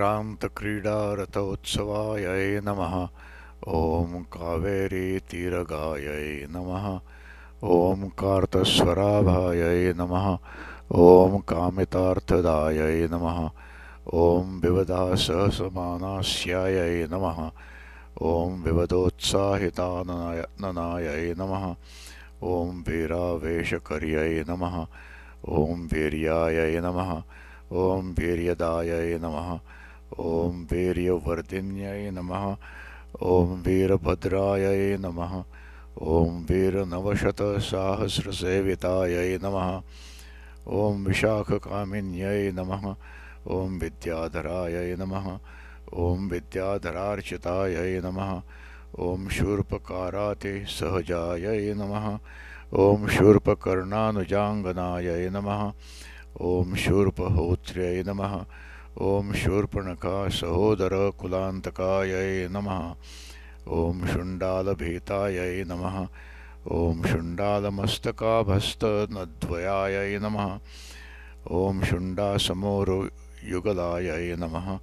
सङ्क्रान्तक्रीडारथोत्सवायै नमः। ॐ कावेरीतीरगायै नमः। ॐ कार्तस्वराभायै नमः। ॐ कामितार्थदायै नमः। ॐ विवदासहसमानास्यायै नमः। ॐ विवदोत्साहिताननायै नमः। ॐ वीरावेशकर्यै नमः। ॐ वीर्यायै नमः। ॐ वीर्यदायै नमः ॐ वीर्यवर्धिन्यै नमः। ॐ वीरभद्रायै नमः। ॐ वीरनवशतसाहस्रसेवितायै नमः। ॐ विशाखकामिन्यै नमः। ॐ विद्याधरायै नमः। ॐ विद्याधरार्चितायै नमः। ॐ शूर्पकारातिसहजायै नमः। ॐ शूर्पकर्णानुजाङ्गनायै नमः। ॐ शूर्पहोत्र्यै नमः ॐ शूर्पणखासहोदरकुलान्तकायै नमः। ॐ शुण्डालभीतायै नमः। ॐ शुण्डालमस्तकाभस्तनद्वयायै नमः। ॐ शुण्डासमोरुयुगलायै नमः।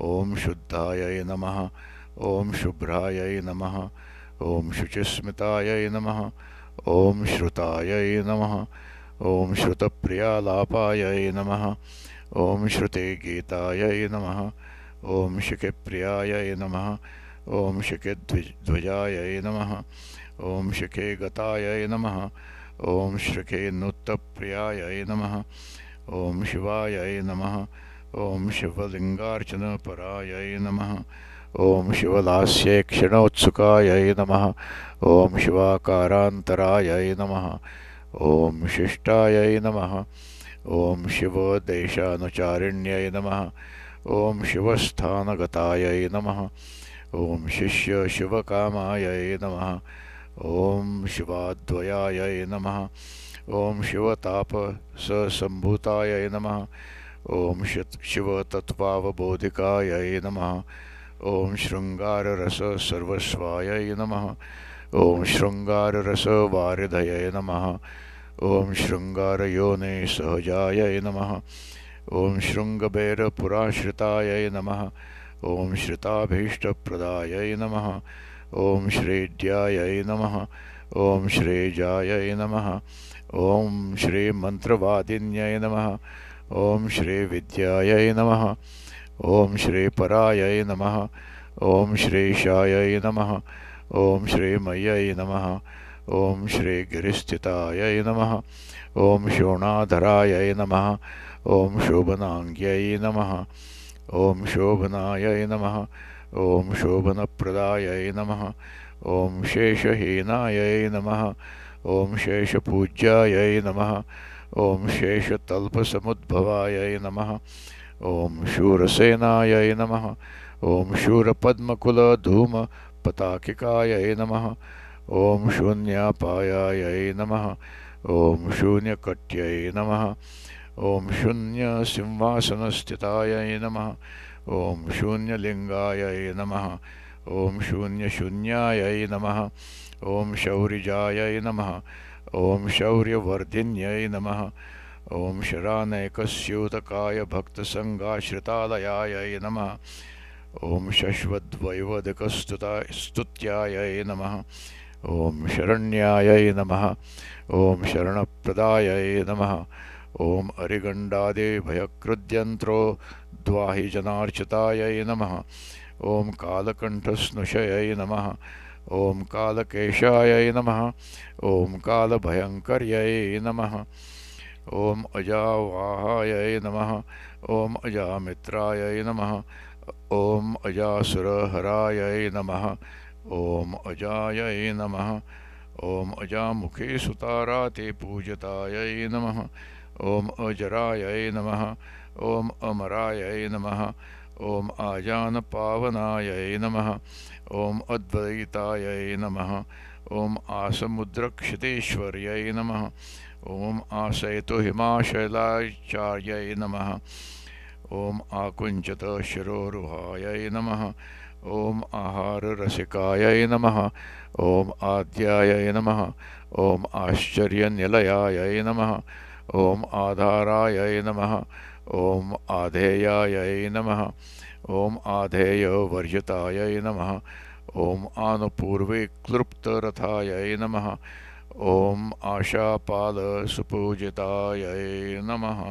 ॐ शुद्धायै नमः। ॐ शुभ्रायै नमः। ॐ शुचिस्मितायै नमः। ॐ श्रुतायै नमः। ॐ श्रुतप्रियालापायै नमः ॐ श्रुतिगीतायै नमः। ॐ शिखिप्रियायै नमः। ॐ शिखिध्वजायै नमः। ॐ शिखे गतायै नमः। ॐ श्रिखेन्नुत्तप्रियायै नमः। ॐ शिवायै नमः। ॐ शिवलिङ्गार्चनपरायै नमः। ॐ शिवलास्येक्षणोत्सुकायै नमः। ॐ शिवाकारान्तरायै नमः। ॐ शिष्टायै नमः ॐ शिवदेशानुचारिण्यै नमः। ॐ शिवस्थानगतायै नमः। ॐ शिष्यशिवकामायै नमः। ॐ शिवाद्वयायै नमः। ॐ शिवतापससम्भूतायै नमः। ॐ शिवतत्त्वावबोधिकायै नमः। ॐ शृङ्गाररससर्वस्वायै नमः। ॐ शृङ्गाररसवारिधयै नमः ॐ शृङ्गारयोने सहजायै नमः। ॐ शृङ्गबेरपुराश्रितायै नमः। ॐ श्रिताभीष्टप्रदायै नमः। ॐ नमः। ॐ श्रीजायै नमः। ॐ श्रीमन्त्रवादिन्यै नमः। ॐ श्रीविद्यायै नमः। ॐ श्रीपरायै नमः। ॐ श्रीशायै नमः। ॐ श्रीमय्यै नमः। ॐ श्रीगिरिस्थितायै नमः। ॐ शोणाधरायै नमः। ॐ शोभनाङ्ग्यै नमः। ॐ शोभनायै नमः। ॐ शोभनप्रदायै नमः। ॐ शेषहीनायै नमः। ॐ शेषपूज्यायै नमः। ॐ शेषतल्पसमुद्भवायै नमः। ॐ शूरसेनायै नमः। ॐ शूरपद्मकुलधूम पताकिकायै नमः ॐ नमः। ॐ शून्यकट्यै नमः। ॐ शून्यसिंहासनस्थितायै नमः। ॐ शून्यलिङ्गायै नमः। ॐ शून्यशून्यायै नमः। ॐ शौरिजायै नमः। ॐ शौर्यवर्धिन्यै नमः। ॐ शरानैकस्यूतकाय भक्तसङ्गाश्रितालयायै नमः। ॐ शश्वद्वैवदिकस्तुता स्तुत्यायै नमः। ॐ शरण्यायै नमः। ॐ शरणप्रदायै नमः। ॐ अरिगण्डादिभयकृद्यन्त्रो द्वाहिजनार्चितायै नमः। ॐ कालकण्ठस्नुषयै नमः। ॐ कालकेशायै नमः। ॐ कालभयङ्कर्यै नमः। ॐ अजावाहायै नमः। ॐ अजामित्रायै नमः। ॐ अजासुरहरायै नमः ॐ अजायै नमः। ॐ अजामुखे सुतारातिपूजितायै नमः। ॐ अजरायै नमः। ॐ अमरायै नमः। ॐ आजानपावनायै नमः। ॐ अद्वैतायै नमः। ॐ आसमुद्रक्षितेश्वर्यै नमः। ॐ आसयतुहिमाशैलाचार्यै नमः ॐ आकुञ्चतशिरोरुहाय नमः। ॐ आहाररसिकायै नमः। ॐ आद्यायै नमः। ॐ आश्चर्यनिलयायै नमः। ॐ आधारायै नमः। ॐ आधेयायै नमः। ॐ आधेयवर्जिताय नमः। ॐ आनुपूर्वे क्लृप्तरथायै नमः। ॐ आशापालसुपूजितायै नमः।